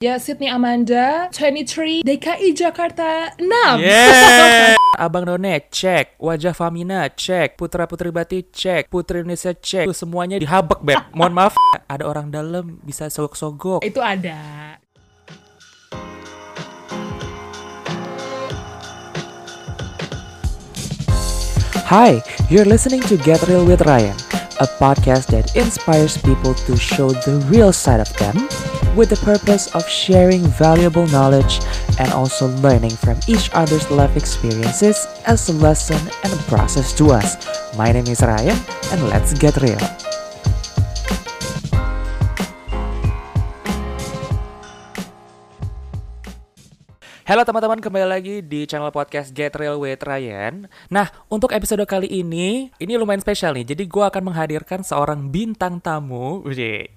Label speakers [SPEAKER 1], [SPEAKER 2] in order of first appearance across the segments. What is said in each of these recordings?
[SPEAKER 1] Ya, Sydney Amanda, 23, DKI Jakarta 6.
[SPEAKER 2] Yeah. Abang None cek, wajah Famina cek, Putra Putri Bati cek, Putri Indonesia cek. Tuh semuanya dihabek, Beb. Mohon maaf, ada orang dalam bisa sogok-sogok.
[SPEAKER 1] Itu ada.
[SPEAKER 2] Hi, you're listening to Get Real with Ryan, a podcast that inspires people to show the real side of them with the purpose of sharing valuable knowledge and also learning from each other's life experiences as a lesson and a process to us. My name is Ryan, and let's get real. Halo teman-teman, kembali lagi di channel podcast Get Real with Ryan. Nah, untuk episode kali ini, ini lumayan spesial nih. Jadi gue akan menghadirkan seorang bintang tamu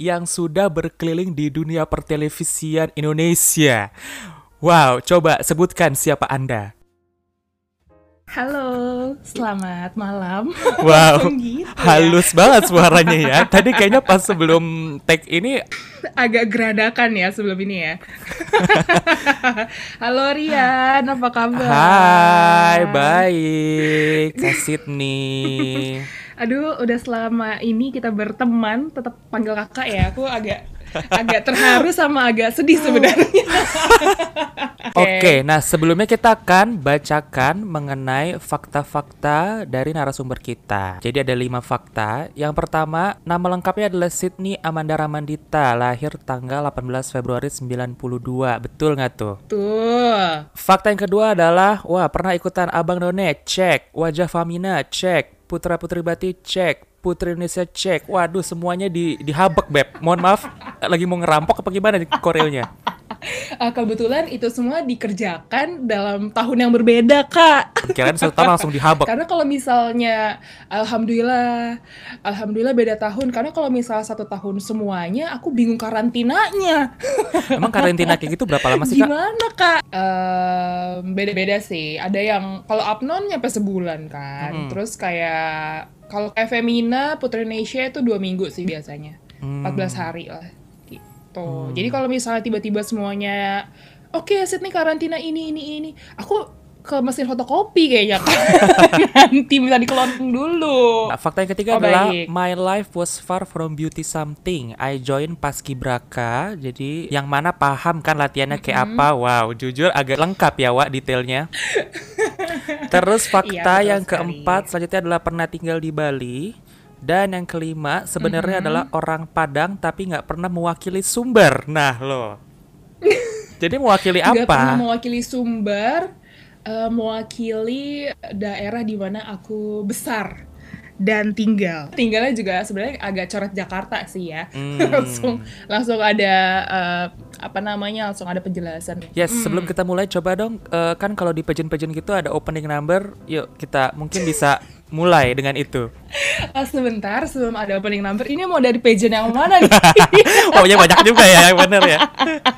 [SPEAKER 2] yang sudah berkeliling di dunia pertelevisian Indonesia. Wow, coba sebutkan siapa Anda.
[SPEAKER 1] Halo, selamat malam.
[SPEAKER 2] Wow,
[SPEAKER 1] Gitu ya.
[SPEAKER 2] halus banget suaranya ya. Tadi kayaknya pas sebelum tag ini
[SPEAKER 1] Agak geradakan ya sebelum ini ya. Halo Rian, apa kabar?
[SPEAKER 2] Hai, baik. Kak Sydney.
[SPEAKER 1] Aduh, udah selama ini kita berteman, tetap panggil kakak ya. Aku agak agak terharu sama agak sedih sebenarnya.
[SPEAKER 2] Oke, nah sebelumnya kita akan bacakan mengenai fakta-fakta dari narasumber kita. Jadi ada lima fakta. Yang pertama, nama lengkapnya adalah Sydney Amanda Ramandita, lahir tanggal 18 Februari 92. Betul nggak tuh?
[SPEAKER 1] Tuh.
[SPEAKER 2] Fakta yang kedua adalah, wah pernah ikutan Abang None, cek. Wajah Famina, cek. Putra Putri Bati, cek. Putri Indonesia, cek. Waduh, semuanya di dihabek, Beb. Mohon maaf, lagi mau ngerampok apa gimana nih koreonya?
[SPEAKER 1] Ah, kebetulan itu semua dikerjakan dalam tahun yang berbeda, Kak.
[SPEAKER 2] Kirain satu tahun langsung dihabek.
[SPEAKER 1] Karena kalau misalnya, alhamdulillah, alhamdulillah beda tahun. Karena kalau misalnya satu tahun semuanya, aku bingung karantinanya.
[SPEAKER 2] Emang karantina kayak gitu berapa lama sih, Kak?
[SPEAKER 1] Gimana kak? Beda-beda sih. Ada yang kalau Apnon nyampe sebulan kan.
[SPEAKER 2] Mm-mm.
[SPEAKER 1] Terus kayak kalau kayak Femina, Putri Indonesia itu dua minggu sih biasanya.
[SPEAKER 2] Hmm.
[SPEAKER 1] 14 hari lah. Gitu. Jadi kalau misalnya tiba-tiba semuanya, oke Sydney karantina ini ini ini, aku ke mesin fotokopi kayaknya kan. Nanti bisa dikelompong dulu.
[SPEAKER 2] Nah, fakta yang ketiga
[SPEAKER 1] Oh,
[SPEAKER 2] adalah
[SPEAKER 1] baik.
[SPEAKER 2] my life was far from beauty something. I join Paskibraka. Jadi yang mana paham kan latihannya kayak apa? Wow, jujur agak lengkap ya, Wak, detailnya. Terus fakta
[SPEAKER 1] Iya,
[SPEAKER 2] yang
[SPEAKER 1] sekali.
[SPEAKER 2] keempat selanjutnya adalah pernah tinggal di Bali. Dan yang kelima sebenarnya adalah orang Padang tapi nggak pernah mewakili Sumber. Nah, lo. Jadi mewakili
[SPEAKER 1] Nggak pernah
[SPEAKER 2] apa?
[SPEAKER 1] mewakili Sumber, eh, mewakili daerah di mana aku besar dan tinggal. Tinggalnya juga sebenarnya agak coret Jakarta sih ya.
[SPEAKER 2] Hmm.
[SPEAKER 1] langsung langsung ada eh, apa namanya? langsung ada penjelasan.
[SPEAKER 2] Yes, sebelum kita mulai coba dong eh, kan kalau di pageant-pageant gitu ada opening number. Yuk kita mungkin bisa mulai dengan itu.
[SPEAKER 1] Ah, sebentar sebelum ada opening number, ini mau dari pageant yang mana nih?
[SPEAKER 2] Pokoknya banyak juga ya, yang bener ya.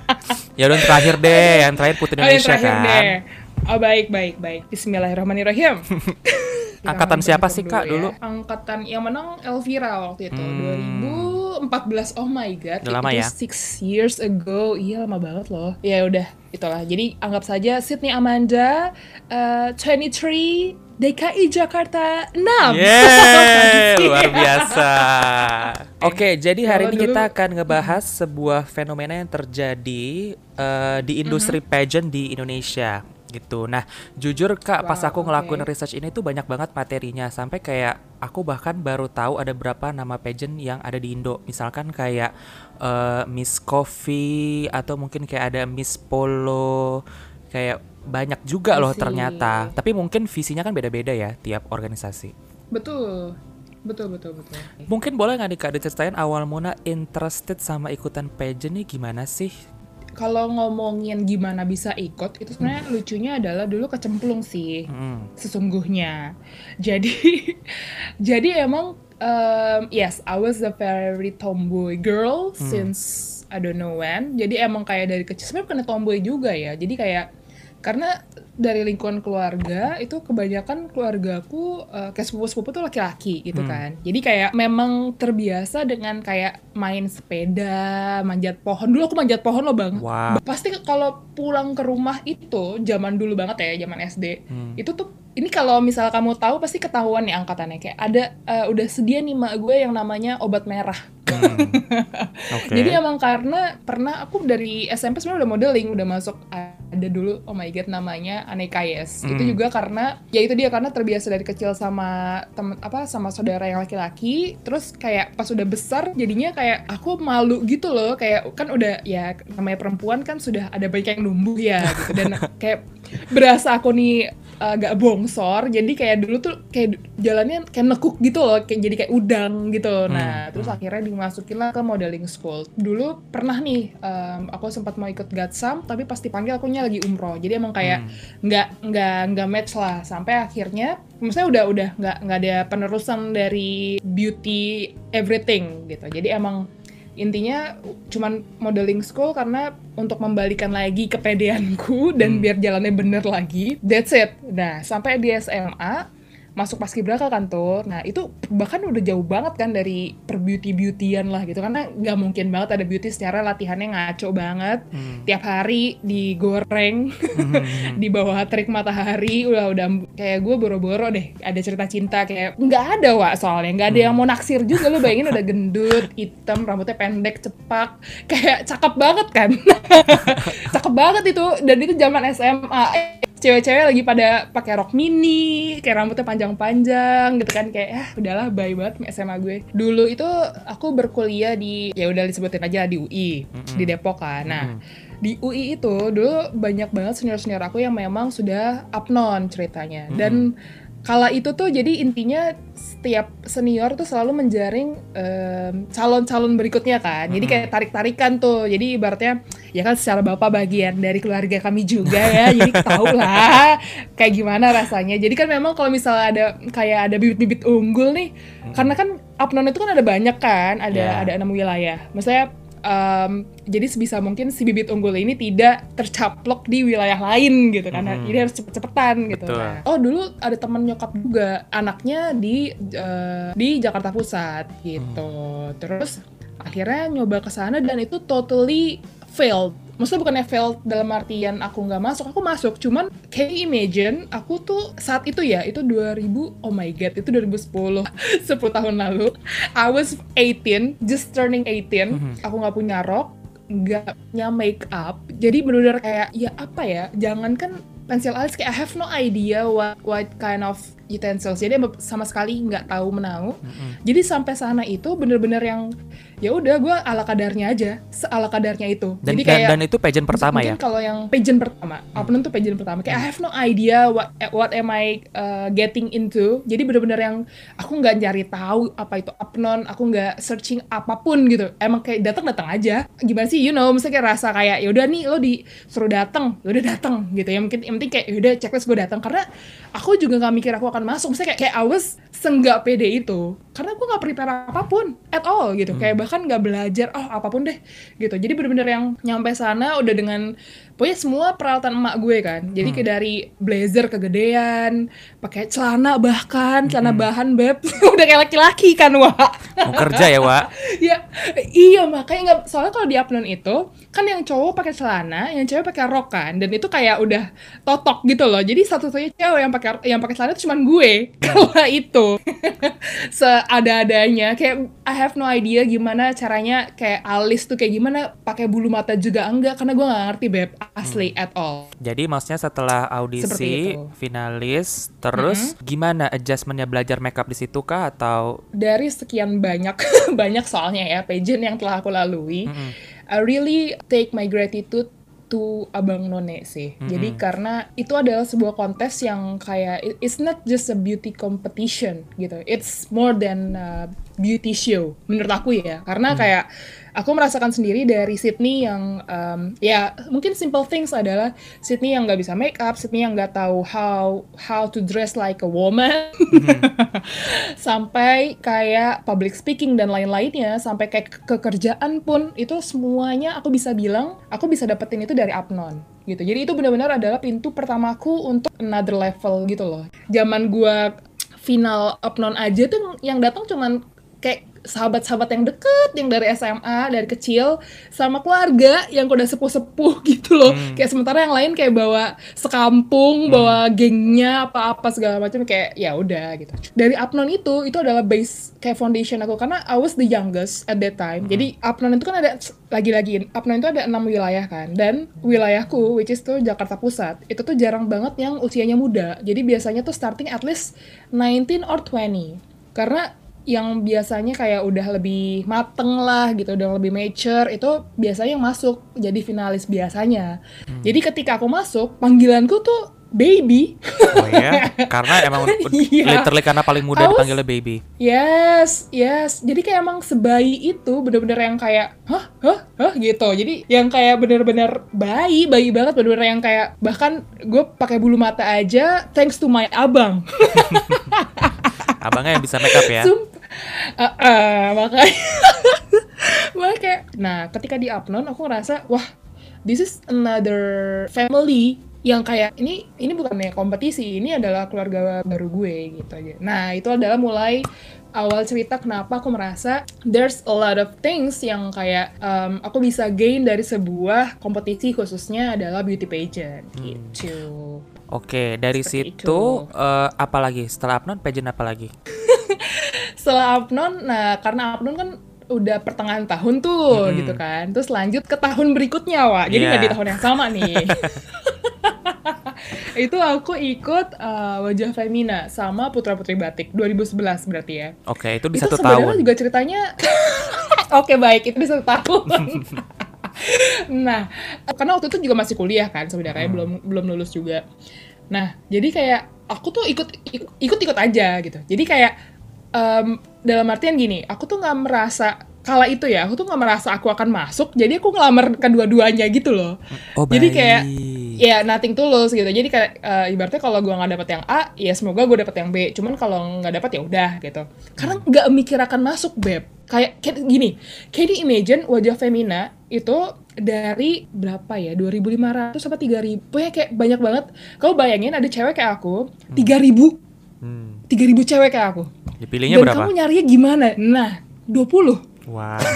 [SPEAKER 2] ya udah terakhir deh, yang terakhir Putri
[SPEAKER 1] Oh,
[SPEAKER 2] Indonesia
[SPEAKER 1] terakhir
[SPEAKER 2] kan.
[SPEAKER 1] deh. Oh baik baik baik. Bismillahirrahmanirrahim.
[SPEAKER 2] Angkatan siapa sih, Kak,
[SPEAKER 1] ya.
[SPEAKER 2] dulu?
[SPEAKER 1] Angkatan yang menang Elvira waktu itu
[SPEAKER 2] Hmm.
[SPEAKER 1] 2014. Oh my god.
[SPEAKER 2] Udah lama
[SPEAKER 1] itu
[SPEAKER 2] ya?
[SPEAKER 1] Six years ago. Iya lama banget loh. Ya udah itulah. Jadi anggap saja Sydney Amanda eh, 23 DKI Jakarta 6.
[SPEAKER 2] Yeay, luar biasa. Oke, jadi hari ini
[SPEAKER 1] dulu-
[SPEAKER 2] kita akan ngebahas sebuah fenomena yang terjadi eh, di industri pageant di Indonesia gitu. Nah, jujur Kak, pas
[SPEAKER 1] Wow,
[SPEAKER 2] aku ngelakuin
[SPEAKER 1] oke.
[SPEAKER 2] research ini tuh banyak banget materinya sampai kayak aku bahkan baru tahu ada berapa nama pageant yang ada di Indo. Misalkan kayak eh, Miss Coffee atau mungkin kayak ada Miss Polo kayak banyak juga loh
[SPEAKER 1] I see.
[SPEAKER 2] ternyata. Tapi mungkin visinya kan beda-beda ya tiap organisasi.
[SPEAKER 1] Betul. Betul betul betul.
[SPEAKER 2] Mungkin boleh nggak nih Kak diceritain awal mula interested sama ikutan pageant nih gimana sih?
[SPEAKER 1] Kalau ngomongin gimana bisa ikut, itu sebenarnya lucunya adalah dulu kecemplung sih.
[SPEAKER 2] Hmm.
[SPEAKER 1] sesungguhnya. Jadi jadi emang um, yes, I was a very tomboy girl since I don't know when. Jadi emang kayak dari kecil sebenarnya bukan tomboy juga ya. Jadi kayak karena dari lingkungan keluarga itu kebanyakan keluargaku uh, kayak sepupu-sepupu tuh laki-laki gitu
[SPEAKER 2] Hmm.
[SPEAKER 1] kan. Jadi kayak memang terbiasa dengan kayak main sepeda, manjat pohon. Dulu aku manjat pohon loh bang.
[SPEAKER 2] Wow.
[SPEAKER 1] Pasti kalau pulang ke rumah itu zaman dulu banget ya, zaman SD.
[SPEAKER 2] Hmm.
[SPEAKER 1] Itu tuh ini kalau misal kamu tahu pasti ketahuan nih angkatannya kayak ada uh, udah sedia nih mak gue yang namanya obat merah.
[SPEAKER 2] Hmm. Oke.
[SPEAKER 1] Jadi emang karena pernah aku dari SMP sebenarnya udah modeling, udah masuk ada dulu oh my god namanya Aneka Yes. Itu
[SPEAKER 2] Hmm.
[SPEAKER 1] juga karena ya itu dia karena terbiasa dari kecil sama temen apa sama saudara yang laki-laki, terus kayak pas udah besar jadinya kayak aku malu gitu loh, kayak kan udah ya namanya perempuan kan sudah ada banyak yang numbuh ya gitu dan kayak berasa aku nih agak bongsor. Jadi kayak dulu tuh kayak jalannya kayak nekuk gitu loh kayak jadi kayak udang gitu. Nah
[SPEAKER 2] Hmm,
[SPEAKER 1] terus
[SPEAKER 2] hmm.
[SPEAKER 1] akhirnya dimasukin lah ke modeling school. Dulu pernah nih em, aku sempat mau ikut gatsam tapi pas dipanggil akunya lagi umroh. Jadi emang kayak
[SPEAKER 2] Hmm.
[SPEAKER 1] nggak nggak nggak match lah. Sampai akhirnya maksudnya udah udah nggak nggak ada penerusan dari beauty everything gitu. Jadi emang intinya cuman modeling school karena untuk membalikan lagi kepedeanku dan
[SPEAKER 2] Hmm.
[SPEAKER 1] biar jalannya bener lagi that's it nah sampai di SMA masuk paskibraka kan tuh nah itu bahkan udah jauh banget kan dari per beauty beautyan lah gitu. Karena nggak mungkin banget ada beauty secara latihannya ngaco banget.
[SPEAKER 2] Hmm.
[SPEAKER 1] tiap hari digoreng
[SPEAKER 2] Hmm.
[SPEAKER 1] di bawah terik matahari udah udah kayak gue boro-boro deh ada cerita cinta kayak nggak ada wa soalnya. Nggak ada yang mau naksir juga. Lo bayangin udah gendut hitam rambutnya pendek cepak. Kayak cakep banget kan. Cakep banget itu. Dan itu zaman SMA cewek-cewek lagi pada pakai rok mini kayak rambutnya panjang-panjang gitu kan kayak ah udahlah bye banget SMA gue dulu itu aku berkuliah di ya udah disebutin aja di UI
[SPEAKER 2] Mm-mm.
[SPEAKER 1] di Depok kan nah
[SPEAKER 2] Mm.
[SPEAKER 1] di UI itu dulu banyak banget senior-senior aku yang memang sudah upnon ceritanya
[SPEAKER 2] Mm-mm.
[SPEAKER 1] dan kala itu tuh jadi intinya setiap senior tuh selalu menjaring em, calon-calon berikutnya kan. Jadi kayak tarik-tarikan tuh. Jadi ibaratnya ya kan secara bapak bagian dari keluarga kami juga ya. Jadi tahu lah kayak gimana rasanya. Jadi kan memang kalau misalnya ada kayak ada bibit-bibit unggul nih karena kan upnon itu kan ada banyak kan. Ada
[SPEAKER 2] Ya.
[SPEAKER 1] ada enam wilayah. Maksudnya em, jadi sebisa mungkin si bibit unggul ini tidak tercaplok di wilayah lain gitu karena
[SPEAKER 2] Mhm.
[SPEAKER 1] jadi harus cepet-cepetan gitu
[SPEAKER 2] Betul.
[SPEAKER 1] Nah, oh dulu ada teman nyokap juga anaknya di eh, di Jakarta Pusat gitu terus akhirnya nyoba ke sana dan itu totally failed. Maksudnya bukannya failed dalam artian aku nggak masuk aku masuk. Cuman can you imagine aku tuh saat itu ya itu 2000 oh my god itu 2010 10 tahun lalu. I was 18 just turning 18
[SPEAKER 2] Mhm.
[SPEAKER 1] aku nggak punya rok nggak punya make up jadi benar-benar kayak ya apa ya jangan kan pensil alis kayak I have no idea what what kind of utensils. Jadi sama sekali nggak tahu menau.
[SPEAKER 2] Mm-mm.
[SPEAKER 1] jadi sampai sana itu bener-bener yang ya udah gue ala kadarnya aja seala kadarnya itu.
[SPEAKER 2] Dan,
[SPEAKER 1] jadi kayak
[SPEAKER 2] dan itu pageant pertama ya?
[SPEAKER 1] mungkin kalau yang pageant pertama upload tuh pageant pertama. Kayak I have no idea what what am I uh, getting into. Jadi bener-bener yang aku nggak nyari tahu apa itu upnon aku nggak searching apa pun gitu. Emang kayak datang datang aja. Gimana sih you know misalnya kayak rasa kayak ya udah nih lo disuruh datang ya udah datang gitu ya. Mungkin yang penting kayak ya udah checklist gue datang. Karena aku juga nggak mikir aku akan masuk. Misalnya kayak kayak I was senggak pede itu. Karena gue nggak prepare apa pun at all gitu. Kayak bahkan nggak belajar oh apa pun deh gitu. Jadi bener-bener yang nyampe sana udah dengan pokoknya semua peralatan emak gue kan. Jadi kayak dari blazer kegedean pakai celana bahkan celana bahan beb. Udah kayak laki-laki kan wah
[SPEAKER 2] Mau kerja ya, Wak?
[SPEAKER 1] ya iya makanya nggak soalnya kalau di upload itu kan yang cowok pakai celana yang cewek pakai rok kan. Dan itu kayak udah totok gitu loh. Jadi satu-satunya cewek yang pakai yang pakai celana itu cuma gue. Kalau itu. Seada-adanya. Kayak I have no idea gimana caranya kayak alis tuh kayak gimana pakai bulu mata juga enggak. Karena gue nggak ngerti beb asli at all
[SPEAKER 2] Jadi maksudnya setelah audisi, finalis, terus gimana adjustmentnya belajar makeup di situ kah atau
[SPEAKER 1] dari sekian banyak banyak soalnya ya pageant yang telah aku lalui
[SPEAKER 2] Mm-mm.
[SPEAKER 1] I really take my gratitude to Abang None sih. Jadi karena itu adalah sebuah kontes yang kayak it- it's not just a beauty competition gitu. It's more than a beauty show menurut aku ya. Karena kayak aku merasakan sendiri dari Sydney yang um, ya mungkin simple things adalah Sydney yang nggak bisa make up, Sydney yang nggak tahu how how to dress like a woman, sampai kayak public speaking dan lain-lainnya, sampai kayak ke- kekerjaan pun itu semuanya aku bisa bilang aku bisa dapetin itu dari Apnon gitu. Jadi itu benar-benar adalah pintu pertamaku untuk another level gitu loh. Zaman gua final Apnon aja tuh yang datang cuman kayak sahabat-sahabat yang deket yang dari SMA dari kecil sama keluarga yang udah sepuh-sepuh gitu loh. Kayak sementara yang lain kayak bawa sekampung bawa gengnya apa-apa segala macam kayak ya udah gitu. Dari Apnon itu itu adalah base kayak foundation aku. Karena I was the youngest at that time. Jadi Apnon itu kan ada lagi-lagi Apnon itu ada enam wilayah kan. Dan wilayahku which is tuh Jakarta Pusat itu tuh jarang banget yang usianya muda. Jadi biasanya tuh starting at least 19 or 20 karena yang biasanya kayak udah lebih mateng lah gitu, udah lebih mature itu biasanya yang masuk jadi finalis biasanya. Jadi ketika aku masuk, panggilanku tuh baby.
[SPEAKER 2] Oh ya, karena emang u-
[SPEAKER 1] Iya.
[SPEAKER 2] literally karena paling muda
[SPEAKER 1] was-
[SPEAKER 2] dipanggilnya baby.
[SPEAKER 1] Yes, yes. Jadi kayak emang sebayi itu bener-bener yang kayak hah, hah, hah gitu. Jadi yang kayak bener-bener bayi, bayi banget bener-bener yang kayak bahkan gue pakai bulu mata aja thanks to my abang.
[SPEAKER 2] Abangnya yang bisa make up ya.
[SPEAKER 1] Sumpah. Eh, eh, makanya makanya nah ketika di Apnon aku ngerasa wah this is another family yang kayak ini ini bukannya kompetisi ini adalah keluarga baru gue gitu aja nah itu adalah mulai awal cerita kenapa aku merasa there's a lot of things yang kayak um, aku bisa gain dari sebuah kompetisi khususnya adalah beauty pageant gitu
[SPEAKER 2] Oke, dari
[SPEAKER 1] Seperti
[SPEAKER 2] situ
[SPEAKER 1] itu.
[SPEAKER 2] eh, apa lagi? Setelah Apnon, pageant apa lagi?
[SPEAKER 1] setelah Apnon, nah karena Apnon kan udah pertengahan tahun tuh
[SPEAKER 2] Mm-mm.
[SPEAKER 1] gitu kan, terus lanjut ke tahun berikutnya Wak, jadi nggak di tahun yang sama nih. itu aku ikut uh, wajah Femina sama Putra Putri Batik 2011 berarti ya.
[SPEAKER 2] Oke, itu di
[SPEAKER 1] itu
[SPEAKER 2] satu tahun.
[SPEAKER 1] juga ceritanya oke baik itu di satu tahun. nah, karena waktu itu juga masih kuliah kan sebenarnya belum belum lulus juga. Nah, jadi kayak aku tuh ikut ikut ikut aja gitu. Jadi kayak em, dalam artian gini, aku tuh nggak merasa kala itu ya, aku tuh nggak merasa aku akan masuk. Jadi aku ngelamar kedua-duanya gitu loh.
[SPEAKER 2] Oh,
[SPEAKER 1] Jadi kayak
[SPEAKER 2] baik.
[SPEAKER 1] ya nothing tulus gitu. Jadi kayak eh, ibaratnya kalau gua nggak dapet yang A, ya semoga gue dapet yang B. Cuman kalau nggak dapet ya udah gitu. Karena nggak mikir akan masuk beb. Kayak, kayak gini, kayak imagine wajah Femina itu dari berapa ya 2.500 apa 3.000 pokoknya kayak banyak banget kamu bayangin ada cewek kayak aku 3.000
[SPEAKER 2] Hmm.
[SPEAKER 1] 3.000 cewek kayak aku
[SPEAKER 2] Dipilihnya
[SPEAKER 1] dan
[SPEAKER 2] berapa?
[SPEAKER 1] kamu nyarinya gimana nah 20
[SPEAKER 2] Wah.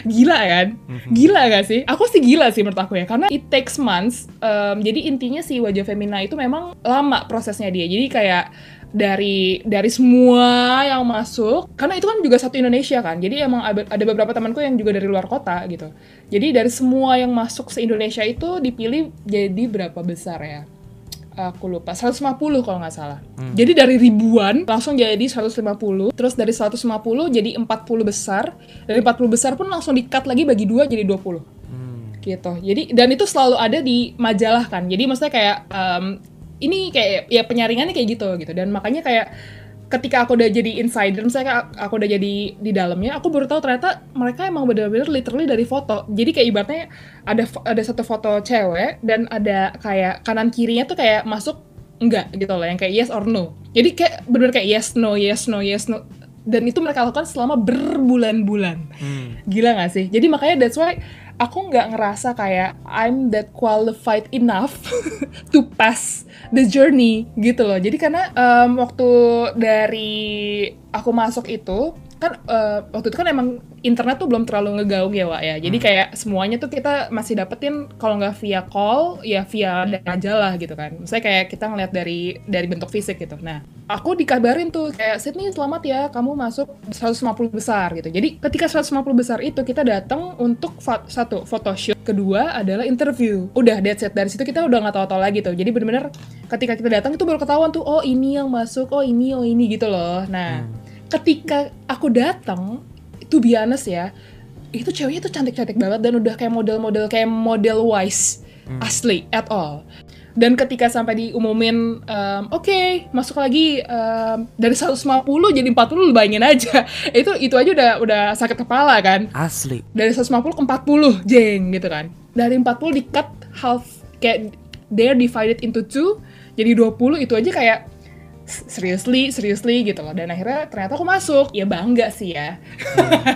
[SPEAKER 1] Gila kan?
[SPEAKER 2] Mhm.
[SPEAKER 1] Gila gak sih? Aku sih gila sih menurut aku ya. Karena it takes months. Um, jadi intinya si wajah femina itu memang lama prosesnya dia. Jadi kayak dari dari semua yang masuk karena itu kan juga satu Indonesia kan jadi emang ada ada beberapa temanku yang juga dari luar kota gitu jadi dari semua yang masuk se Indonesia itu dipilih jadi berapa besar ya aku lupa 150 kalau nggak salah jadi dari ribuan langsung jadi 150 terus dari 150 jadi 40 besar dari 40 besar pun langsung di-cut lagi bagi dua jadi 20
[SPEAKER 2] Hmm.
[SPEAKER 1] gitu. Jadi dan itu selalu ada di majalah kan. Jadi maksudnya kayak em, ini kayak ya penyaringannya kayak gitu gitu. Dan makanya kayak ketika aku udah jadi insider, misalnya aku udah jadi di dalamnya, aku baru tahu ternyata mereka emang bener-bener literally dari foto. Jadi kayak ibaratnya ada ada satu foto cewek dan ada kayak kanan kirinya tuh kayak masuk enggak gitu loh, yang kayak yes or no. Jadi kayak bener kayak yes no yes no yes no. Dan itu mereka lakukan selama berbulan-bulan
[SPEAKER 2] Hmm.
[SPEAKER 1] gila gak sih? Jadi makanya that's why aku nggak ngerasa kayak I'm that qualified enough to pass the journey gitu loh. Jadi karena em, waktu dari aku masuk itu kan eh, waktu itu kan emang internet tuh belum terlalu ngegaung ya Wak ya. Jadi kayak semuanya tuh kita masih dapetin kalau nggak via call ya via majalah gitu kan. Misalnya kayak kita ngeliat dari dari bentuk fisik gitu. Nah, aku dikabarin tuh kayak Sydney selamat ya kamu masuk 150 besar gitu. Jadi ketika 150 besar itu kita datang untuk fo- satu photoshoot, kedua adalah interview. Udah that's it. Dari situ kita udah nggak tahu-tahu lagi tuh. Jadi bener-bener ketika kita datang itu baru ketahuan tuh oh ini yang masuk, oh ini oh ini gitu loh. Nah, ketika aku datang itu biasa ya itu ceweknya tuh cantik-cantik banget dan udah kayak model-model kayak model wise asli at all. Dan ketika sampai diumumin, um, oke masuk lagi um, dari 150 jadi 40 lu bayangin aja. itu itu aja udah udah sakit kepala kan.
[SPEAKER 2] Asli.
[SPEAKER 1] Dari 150 ke 40 jeng gitu kan. Dari 40 di cut half kayak they're divided into two jadi 20 itu aja kayak seriously, seriously gitu loh. Dan akhirnya ternyata aku masuk. Ya bangga sih ya.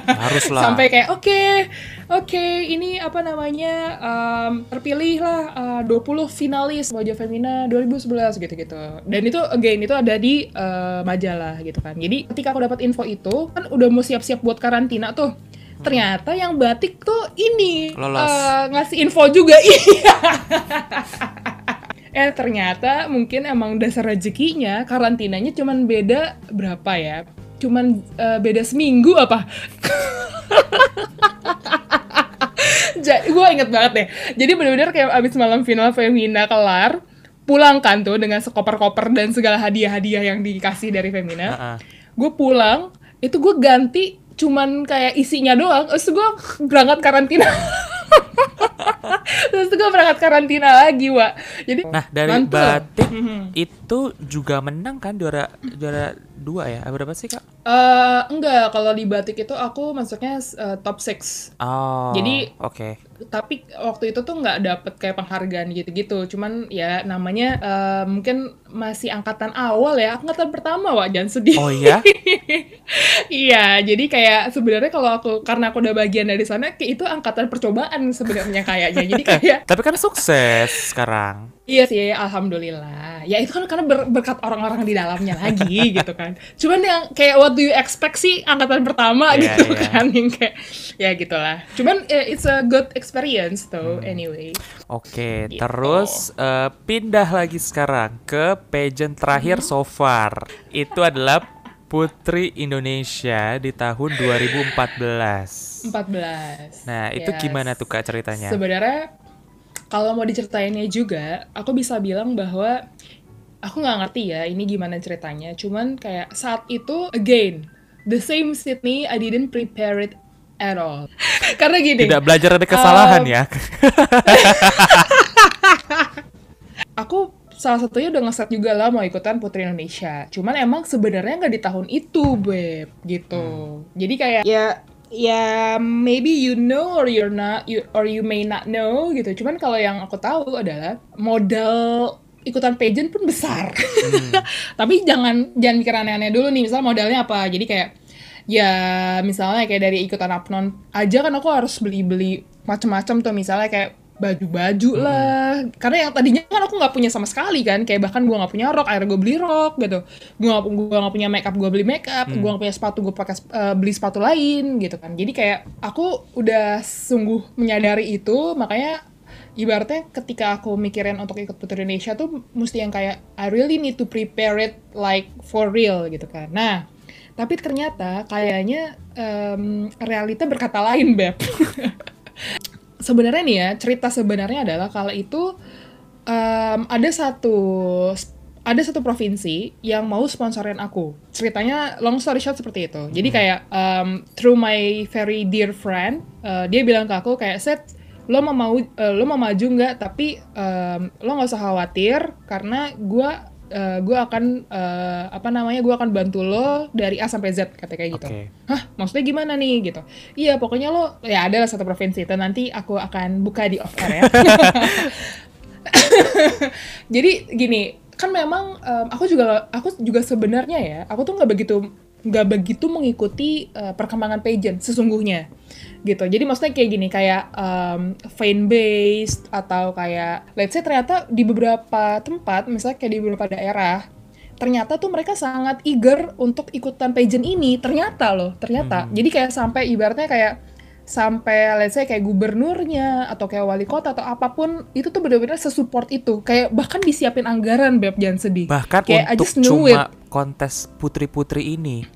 [SPEAKER 2] Harus lah.
[SPEAKER 1] Sampai kayak oke, oke, ini apa namanya um, terpilih lah uh, 20 finalis wajah femina 2011 gitu-gitu. Dan itu again itu ada di uh, majalah gitu kan. Jadi ketika aku dapat info itu kan udah mau siap-siap buat karantina tuh. Ternyata yang batik tuh ini
[SPEAKER 2] Lolos.
[SPEAKER 1] uh, ngasih info juga iya. Eh ternyata mungkin emang dasar rezekinya karantinanya cuman beda berapa ya? Cuman uh, beda seminggu apa? Jadi gue inget banget deh. Jadi bener-bener kayak abis malam final Femina kelar, pulang kan tuh dengan sekoper-koper dan segala hadiah-hadiah yang dikasih dari Femina.
[SPEAKER 2] Heeh.
[SPEAKER 1] Gue pulang, itu gue ganti cuman kayak isinya doang. Terus gue berangkat karantina. Terus gue berangkat karantina lagi, Wak. Jadi
[SPEAKER 2] Nah, dari
[SPEAKER 1] mantul.
[SPEAKER 2] batik
[SPEAKER 1] Mhm.
[SPEAKER 2] itu juga menang kan juara juara dua ya? Berapa sih, Kak?
[SPEAKER 1] Eh, enggak, kalau di batik itu aku masuknya eh, top 6.
[SPEAKER 2] Oh.
[SPEAKER 1] Jadi-
[SPEAKER 2] oke.
[SPEAKER 1] Tapi waktu itu tuh nggak dapet kayak penghargaan gitu-gitu cuman ya namanya eh, mungkin masih angkatan awal ya angkatan pertama wah jangan sedih
[SPEAKER 2] Oh iya?
[SPEAKER 1] iya jadi kayak sebenarnya kalau aku karena aku udah bagian dari sana itu angkatan percobaan sebenarnya kayaknya jadi kayak
[SPEAKER 2] Tapi kan sukses sekarang.
[SPEAKER 1] iya sih alhamdulillah ya itu kan karena ber- berkat orang-orang di dalamnya lagi gitu kan cuman yang kayak what do you expect sih angkatan pertama
[SPEAKER 2] Iya,
[SPEAKER 1] gitu
[SPEAKER 2] iya.
[SPEAKER 1] kan yang kayak ya gitulah cuman eh, it's a good experience though
[SPEAKER 2] Hmm.
[SPEAKER 1] anyway
[SPEAKER 2] Oke,
[SPEAKER 1] Gitu.
[SPEAKER 2] terus eh, pindah lagi sekarang ke pageant terakhir
[SPEAKER 1] Hmm.
[SPEAKER 2] so far. Itu adalah Putri Indonesia di tahun 2014.
[SPEAKER 1] 14.
[SPEAKER 2] Nah, itu
[SPEAKER 1] Yes.
[SPEAKER 2] gimana tuh Kak ceritanya?
[SPEAKER 1] Sebenarnya kalau mau diceritainnya juga, aku bisa bilang bahwa aku nggak ngerti ya ini gimana ceritanya. Cuman kayak saat itu again the same Sydney I didn't prepare it at all. Karena gini,
[SPEAKER 2] Tidak belajar dari kesalahan
[SPEAKER 1] Um,
[SPEAKER 2] ya.
[SPEAKER 1] aku salah satunya udah ngeset juga lah mau ikutan Putri Indonesia. Cuman emang sebenarnya nggak di tahun itu, beb, gitu. Jadi kayak ya ya maybe you know or you're not you or you may not know gitu. Cuman kalau yang aku tahu adalah modal ikutan pageant pun besar. Tapi jangan jangan mikir aneh-aneh dulu nih. Misal modalnya apa? Jadi kayak ya misalnya kayak dari ikutan apnon aja kan aku harus beli-beli macem-macem tuh. Misalnya kayak baju-baju lah. Karena yang tadinya kan aku nggak punya sama sekali kan. Kayak bahkan gua nggak punya rok akhirnya gue beli rok gitu. Gua nggak gua nggak punya makeup gue beli makeup. Gua nggak punya sepatu gue pakai eh, beli sepatu lain gitu kan. Jadi kayak aku udah sungguh menyadari itu. Makanya ibaratnya ketika aku mikirin untuk ikut Putri Indonesia tuh mesti yang kayak I really need to prepare it like for real gitu kan. Nah tapi ternyata kayaknya em, realita berkata lain beb. Sebenarnya nih ya cerita sebenarnya adalah kalau itu em, ada satu ada satu provinsi yang mau sponsorin aku. Ceritanya long story short seperti itu. Jadi kayak em, through my very dear friend eh, dia bilang ke aku kayak set lo mau mau eh, lo mau maju nggak? Tapi em, lo nggak usah khawatir karena gue gue akan eh, apa namanya gue akan bantu lo dari A sampai Z kata kayak gitu. Hah maksudnya gimana nih gitu. Iya pokoknya lo ya ada lah satu provinsi itu nanti aku akan buka di off air ya. Jadi gini kan memang em, aku juga aku juga sebenarnya ya aku tuh nggak begitu nggak begitu mengikuti eh, perkembangan pageant sesungguhnya gitu. Jadi maksudnya kayak gini kayak em, fan based atau kayak let's say ternyata di beberapa tempat misalnya kayak di beberapa daerah ternyata tuh mereka sangat eager untuk ikutan pageant ini. Ternyata loh ternyata. Jadi kayak sampai ibaratnya kayak sampai let's say kayak gubernurnya atau kayak wali kota atau apa pun itu tuh bener-bener sesupport itu. Kayak bahkan disiapin anggaran beb jangan sedih.
[SPEAKER 2] Bahkan
[SPEAKER 1] kayak I
[SPEAKER 2] untuk
[SPEAKER 1] just knew it.
[SPEAKER 2] cuma kontes putri-putri ini.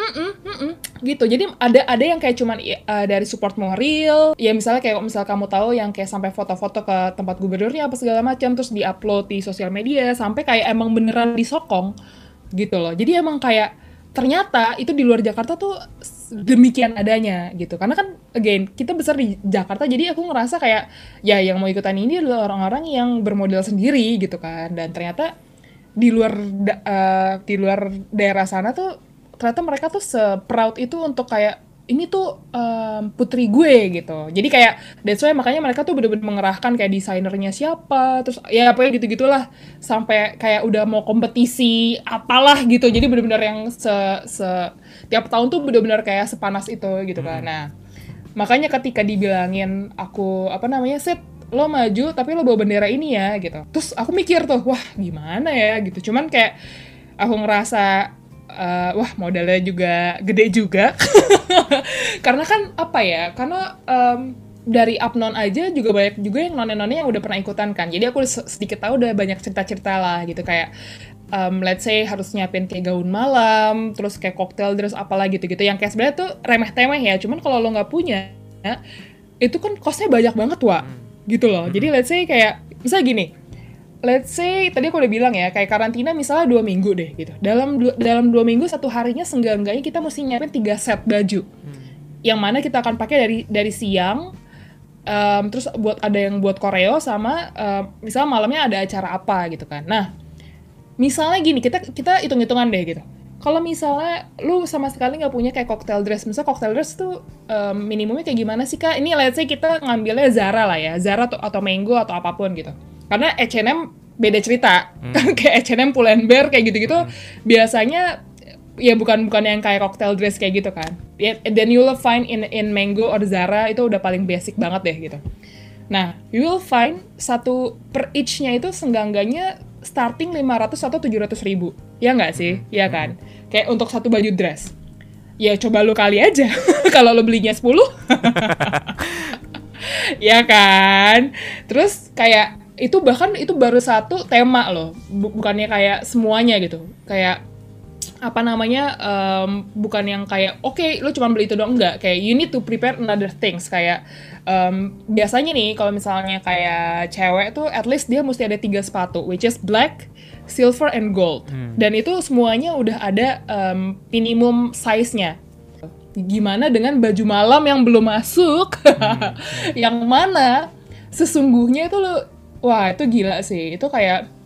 [SPEAKER 1] Mm-mm, gitu. Jadi ada ada yang kayak cuman uh, dari support moral ya misalnya kayak misal kamu tahu yang kayak sampai foto-foto ke tempat gubernurnya apa segala macam terus diupload di sosial media sampai kayak emang beneran disokong. Gitu loh. Jadi emang kayak ternyata itu di luar Jakarta tuh demikian adanya gitu. Karena kan again kita besar di Jakarta jadi aku ngerasa kayak ya yang mau ikutan ini adalah orang-orang yang bermodal sendiri gitu kan. Dan ternyata di luar da- eh, di luar daerah sana tuh ternyata mereka tuh se-proud itu untuk kayak ini tuh em, putri gue gitu. Jadi kayak that's why makanya mereka tuh bener-bener mengerahkan kayak desainernya siapa terus ya apa gitu gitulah sampai kayak udah mau kompetisi apalah gitu. Jadi bener-bener yang se, se- tiap tahun tuh bener-bener kayak sepanas itu gitu kan. Nah makanya ketika dibilangin aku apa namanya set lo maju tapi lo bawa bendera ini ya gitu. Terus aku mikir tuh wah gimana ya gitu. Cuman kayak aku ngerasa eh, wah modalnya juga gede juga. Karena kan apa ya karena em, dari upnon aja juga banyak juga yang none-none yang udah pernah ikutan kan. Jadi aku se- sedikit tahu udah banyak cerita-cerita lah gitu. Kayak em, let's say harus nyiapin kayak gaun malam terus kayak cocktail dress apalah gitu-gitu. Yang kayak sebenarnya tuh remeh-temeh ya cuman kalau lo nggak punya itu kan costnya banyak banget wa gitu loh. Jadi let's say kayak misalnya gini let's say tadi aku udah bilang ya kayak karantina misalnya dua minggu deh gitu. Dalam dua, dalam dua minggu satu harinya seenggak-enggaknya kita mesti nyiapin tiga set baju. Yang mana kita akan pakai dari dari siang em, terus buat ada yang buat koreo sama em, misalnya malamnya ada acara apa gitu kan. Nah misalnya gini kita kita hitung hitungan deh gitu. Kalau misalnya lu sama sekali nggak punya kayak cocktail dress misalnya cocktail dress tuh em, minimumnya kayak gimana sih kak? Ini let's say kita ngambilnya Zara lah ya Zara atau, atau Mango atau apa pun gitu. Karena H&M beda cerita. Kayak H&M Pull&Bear kayak gitu-gitu biasanya ya bukan bukan yang kayak cocktail dress kayak gitu kan. Ya then you will find in in Mango or Zara itu udah paling basic banget deh gitu. Nah, you will find satu per each-nya itu senggangganya starting 500 atau 700 ribu. Ya nggak sih? Ya kan? Kayak untuk satu baju dress. Ya coba lu kali aja. Kalau lu belinya 10. ya kan? Terus kayak itu bahkan itu baru satu tema loh. Bu- bukannya kayak semuanya gitu. Kayak apa namanya em, bukan yang kayak oke lu cuma beli itu doang. Enggak kayak you need to prepare another things. Kayak em, biasanya nih kalau misalnya kayak cewek tuh at least dia mesti ada tiga sepatu which is black silver and gold. Dan itu semuanya udah ada em, minimum size-nya. Gimana dengan baju malam yang belum masuk? Yang mana sesungguhnya itu lo wah itu gila sih. Itu kayak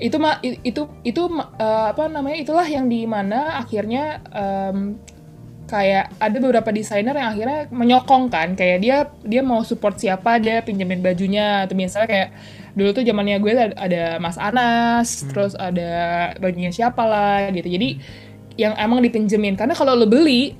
[SPEAKER 1] itu mah i- itu itu ma- eh, apa namanya itulah yang di mana akhirnya em, kayak ada beberapa desainer yang akhirnya menyokong kan. Kayak dia dia mau support siapa dia pinjemin bajunya. Atau misalnya kayak dulu tuh zamannya gue ada, ada Mas Anas terus ada bajunya siapa lah gitu. Jadi yang emang dipinjemin. Karena kalau lo beli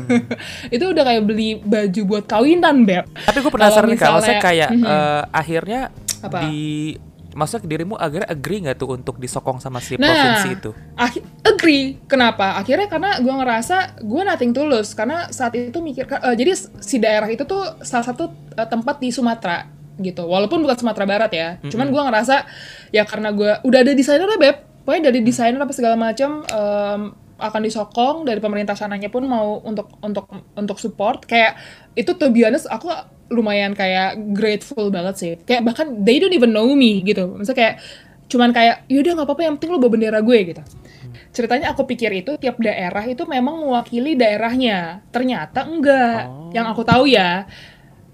[SPEAKER 1] itu udah kayak beli baju buat kawinan beb.
[SPEAKER 2] Tapi gue penasaran nih kalau saya kayak eh, akhirnya
[SPEAKER 1] Apa?
[SPEAKER 2] di maksudnya dirimu akhirnya agree nggak tuh untuk disokong sama si
[SPEAKER 1] Nah,
[SPEAKER 2] provinsi itu?
[SPEAKER 1] akhi- agree. Kenapa? Akhirnya karena gue ngerasa gue nothing tulus. Karena saat itu mikir, eh, jadi si daerah itu tuh salah satu eh, tempat di Sumatera gitu. Walaupun bukan Sumatera Barat ya. Cuman gue ngerasa ya karena gue udah ada desainer lah beb. Pokoknya dari desainer apa segala macam em, akan disokong dari pemerintah sananya pun mau untuk untuk untuk support. Kayak itu to be honest, aku lumayan kayak grateful banget sih. Kayak bahkan they don't even know me gitu. Maksudnya kayak cuman kayak yaudah nggak apa-apa yang penting lo bawa bendera gue gitu ceritanya aku pikir itu tiap daerah itu memang mewakili daerahnya ternyata enggak
[SPEAKER 2] Oh.
[SPEAKER 1] yang aku tahu ya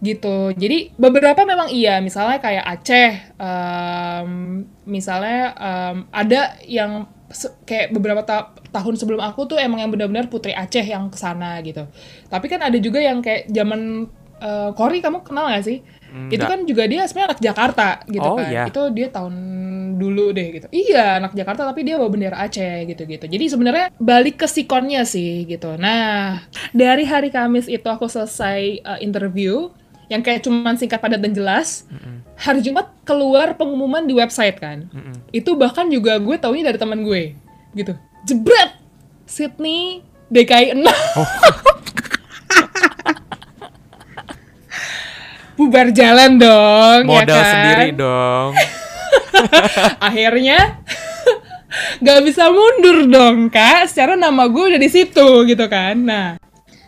[SPEAKER 1] gitu jadi beberapa memang iya misalnya kayak Aceh em, misalnya em, ada yang kayak beberapa ta- tahun sebelum aku tuh emang yang benar-benar putri Aceh yang ke sana gitu. Tapi kan ada juga yang kayak zaman eh, Kori kamu kenal gak sih? Itu
[SPEAKER 2] Enggak.
[SPEAKER 1] kan juga dia sebenarnya anak Jakarta gitu
[SPEAKER 2] Oh,
[SPEAKER 1] kan.
[SPEAKER 2] iya.
[SPEAKER 1] itu dia tahun dulu deh gitu. Iya anak Jakarta tapi dia bawa bendera Aceh gitu gitu jadi sebenarnya balik ke sikonnya sih gitu. Nah dari hari Kamis itu aku selesai uh, interview yang kayak cuman singkat padat dan jelas hari Jumat keluar pengumuman di website kan? Itu bahkan juga gue taunya dari teman gue gitu. Jebret! Sydney DKI 6 bubar jalan dong ya
[SPEAKER 2] Modal
[SPEAKER 1] kan?
[SPEAKER 2] sendiri dong.
[SPEAKER 1] akhirnya nggak bisa mundur dong kak. Secara nama gue udah di situ gitu kan? Nah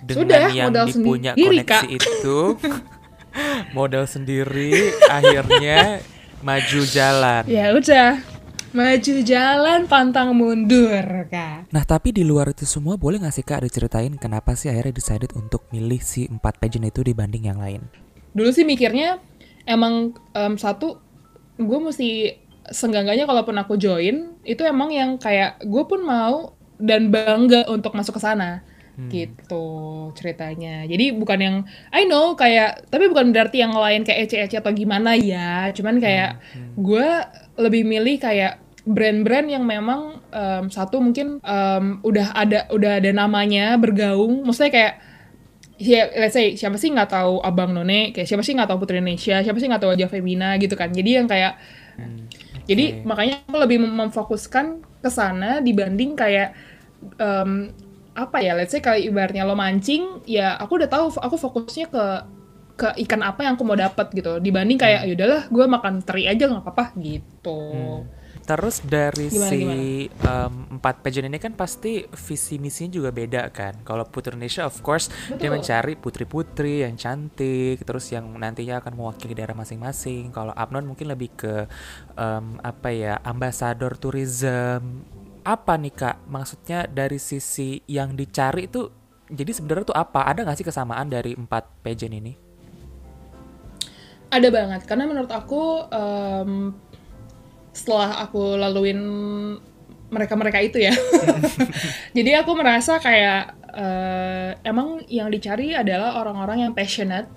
[SPEAKER 2] Dengan
[SPEAKER 1] Sudah,
[SPEAKER 2] yang
[SPEAKER 1] modal
[SPEAKER 2] dipunya
[SPEAKER 1] sendiri,
[SPEAKER 2] koneksi
[SPEAKER 1] Kak.
[SPEAKER 2] itu, modal sendiri, akhirnya maju jalan.
[SPEAKER 1] ya udah Maju jalan pantang mundur kak.
[SPEAKER 2] Nah tapi di luar itu semua boleh nggak sih kak diceritain kenapa sih akhirnya decided untuk milih si empat pageant itu dibanding yang lain?
[SPEAKER 1] Dulu sih mikirnya emang em, satu gue mesti senggangganya kalaupun aku join itu emang yang kayak gue pun mau dan bangga untuk masuk ke sana gitu ceritanya. Jadi bukan yang I know kayak tapi bukan berarti yang lain kayak ece-ece atau gimana ya. Cuman kayak gue lebih milih kayak brand-brand yang memang em, satu mungkin em, udah ada udah ada namanya bergaung. Maksudnya kayak ya let's say siapa sih nggak tahu abang none? Kayak siapa sih nggak tahu putri Indonesia? Siapa sih nggak tahu wajah Femina gitu kan. Jadi yang kayak jadi
[SPEAKER 2] oke.
[SPEAKER 1] makanya aku lebih mem- memfokuskan ke sana dibanding kayak em, apa ya let's say kalau ibaratnya lo mancing ya aku udah tahu aku fokusnya ke ke ikan apa yang aku mau dapat gitu dibanding kayak yaudahlah gue makan teri aja nggak apa-apa gitu
[SPEAKER 2] Terus dari
[SPEAKER 1] Gimana,
[SPEAKER 2] si
[SPEAKER 1] gimana?
[SPEAKER 2] em, empat pageant ini kan pasti visi misinya juga beda kan. Kalau Putri Indonesia of course dia
[SPEAKER 1] Betul.
[SPEAKER 2] mencari putri-putri yang cantik, terus yang nantinya akan mewakili daerah masing-masing. Kalau Abnon mungkin lebih ke em, apa ya ambasador tourism. Apa nih kak? Maksudnya dari sisi yang dicari itu jadi sebenarnya tuh apa? Ada nggak sih kesamaan dari empat pageant ini?
[SPEAKER 1] ada banget karena menurut aku em, setelah aku laluin mereka-mereka itu ya jadi aku merasa kayak eh, emang yang dicari adalah orang-orang yang passionate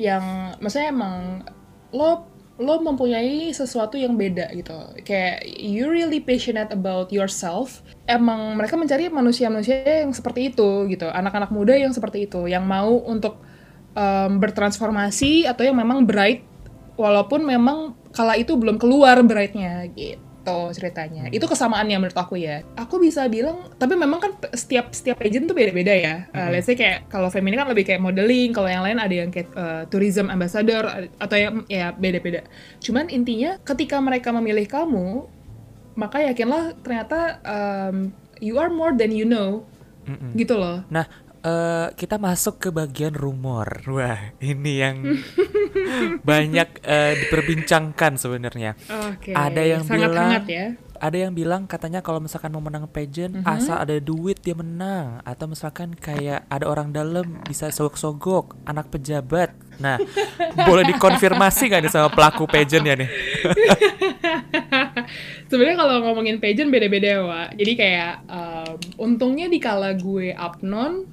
[SPEAKER 1] yang maksudnya emang lo lo mempunyai sesuatu yang beda gitu. Kayak you really passionate about yourself. Emang mereka mencari manusia-manusia yang seperti itu gitu. Anak-anak muda yang seperti itu. Yang mau untuk em, bertransformasi atau yang memang bright walaupun memang kala itu belum keluar brightnya gitu ceritanya. Itu kesamaannya menurut aku ya. Aku bisa bilang tapi memang kan setiap setiap agent tuh beda-beda ya. Uh, let's say kayak kalau feminin kan lebih kayak modeling kalau yang lain ada yang kayak uh, tourism ambassador a- atau yang ya beda-beda. Cuman intinya ketika mereka memilih kamu maka yakinlah ternyata um, you are more than you know
[SPEAKER 2] Mm-mm.
[SPEAKER 1] gitu loh.
[SPEAKER 2] Nah, eh, kita masuk ke bagian rumor. Wah, ini yang banyak eh, diperbincangkan sebenarnya.
[SPEAKER 1] Oke,
[SPEAKER 2] Ada yang
[SPEAKER 1] sangat
[SPEAKER 2] bilang-
[SPEAKER 1] hangat ya.
[SPEAKER 2] Ada yang bilang katanya kalau misalkan mau menang pageant, asal ada duit dia menang. Atau misalkan kayak ada orang dalam bisa sogok-sogok, anak pejabat. Nah, boleh dikonfirmasi nggak nih sama pelaku pageant ya nih?
[SPEAKER 1] Sebenarnya kalau ngomongin pageant beda-beda ya, Wak. Jadi kayak um, untungnya di kala gue Apnon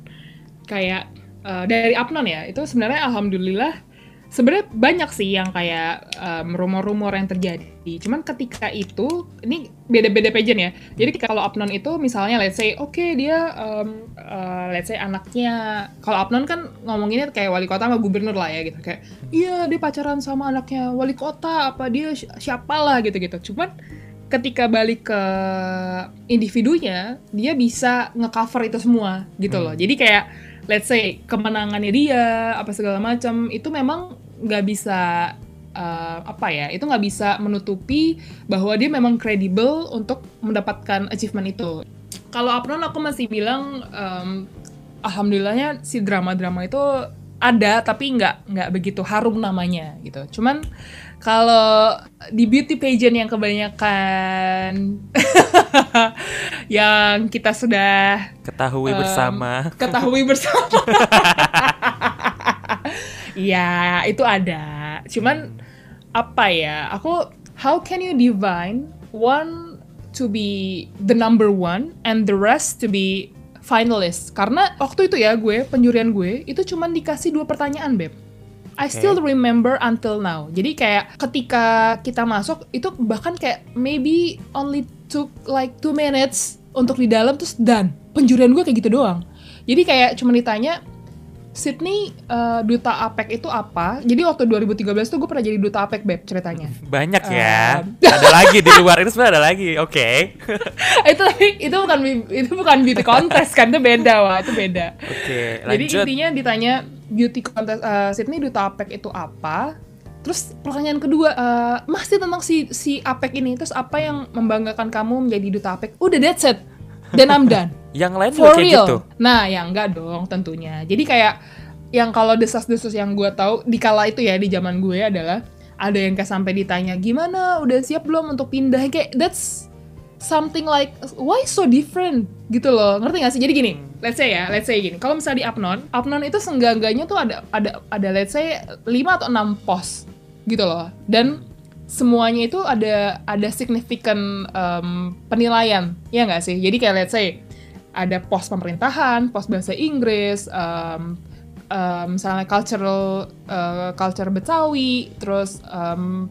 [SPEAKER 1] kayak uh, dari Apnon ya, itu sebenarnya alhamdulillah sebenarnya banyak sih yang kayak um, rumor-rumor yang terjadi. Cuman ketika itu ini beda-beda pageant ya. Jadi kalau Apnon itu misalnya let's say oke dia um, uh, let's say anaknya kalau Apnon kan ngomonginnya kayak wali kota sama gubernur lah ya gitu kayak iya dia pacaran sama anaknya wali kota apa dia si- siapa lah gitu-gitu. Cuman ketika balik ke individunya dia bisa ngecover itu semua gitu loh jadi kayak let's say kemenangannya dia apa segala macam itu memang nggak bisa uh, apa ya itu nggak bisa menutupi bahwa dia memang kredibel untuk mendapatkan achievement itu. Kalau Apron aku masih bilang em, alhamdulillahnya si drama-drama itu ada tapi nggak nggak begitu harum namanya gitu. Cuman kalau di beauty pageant yang kebanyakan yang kita sudah
[SPEAKER 2] Ketahui
[SPEAKER 1] em,
[SPEAKER 2] bersama.
[SPEAKER 1] ketahui bersama Iya, itu ada. Cuman apa ya? Aku how can you divine one to be the number one and the rest to be finalist? Karena waktu itu ya gue penjurian gue itu cuman dikasih dua pertanyaan, beb. I still remember until now. Jadi kayak ketika kita masuk itu bahkan kayak maybe only took like two minutes untuk di dalam terus done. Penjurian gue kayak gitu doang. Jadi kayak cuma ditanya Sydney eh, duta APEC itu apa? Jadi waktu 2013 tuh gue pernah jadi duta APEC beb ceritanya.
[SPEAKER 2] Banyak ya.
[SPEAKER 1] Em.
[SPEAKER 2] ada lagi di luar itu sebenarnya ada lagi. Oke.
[SPEAKER 1] itu tapi itu bukan itu bukan beauty contest kan itu beda wah itu beda.
[SPEAKER 2] Oke,
[SPEAKER 1] Jadi
[SPEAKER 2] lanjut.
[SPEAKER 1] intinya ditanya beauty contest eh, Sydney duta APEC itu apa? Terus pertanyaan kedua, eh, masih tentang si si APEC ini. Terus apa yang membanggakan kamu menjadi duta APEC? Udah that's it. Then I'm done.
[SPEAKER 2] Yang lain juga
[SPEAKER 1] For
[SPEAKER 2] kayak
[SPEAKER 1] real.
[SPEAKER 2] gitu.
[SPEAKER 1] Nah, ya enggak dong tentunya. Jadi kayak yang kalau desas-desus yang gue tahu di kala itu ya di zaman gue adalah ada yang kayak sampai ditanya gimana udah siap belum untuk pindah kayak that's something like why so different? Gitu loh. Ngerti gak sih? Jadi gini let's say ya let's say gini. Kalau misalnya di Apnon Apnon itu senggangganya tuh ada ada ada let's say 5 atau 6 pos gitu loh. Dan semuanya itu ada ada signifikan um, penilaian. Ya nggak sih? Jadi kayak let's say ada pos pemerintahan pos bahasa Inggris um, um, misalnya cultural uh, culture Betawi terus um,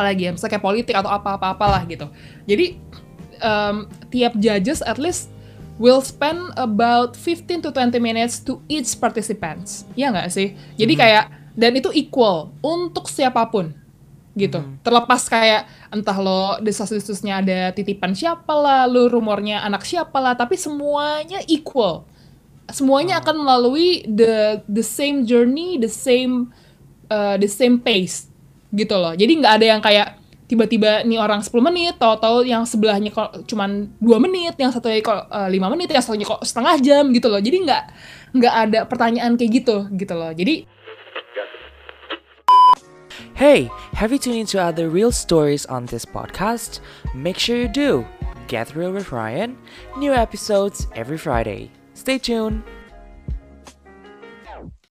[SPEAKER 1] apalagi ya misalnya kayak politik atau apa-apa apalah gitu. Jadi um, tiap judges at least will spend about 15 to 20 minutes to each participants. Ya nggak sih? Jadi kayak dan itu equal untuk siapa pun gitu. Terlepas kayak entah lo desas-desusnya ada titipan siapa lah lo rumornya anak siapa lah tapi semuanya equal. Semuanya akan melalui the the same journey, the same uh, the same pace gitu loh. Jadi nggak ada yang kayak tiba-tiba nih orang 10 menit, tahu-tahu yang sebelahnya kok cuman dua menit, yang satunya kok uh, 5 menit, yang satunya kok setengah jam gitu loh. Jadi nggak nggak ada pertanyaan kayak gitu gitu loh. Jadi
[SPEAKER 2] Hey, have you tuned into other real stories on this podcast? Make sure you do. Get Real with Ryan. New episodes every Friday. Stay tuned.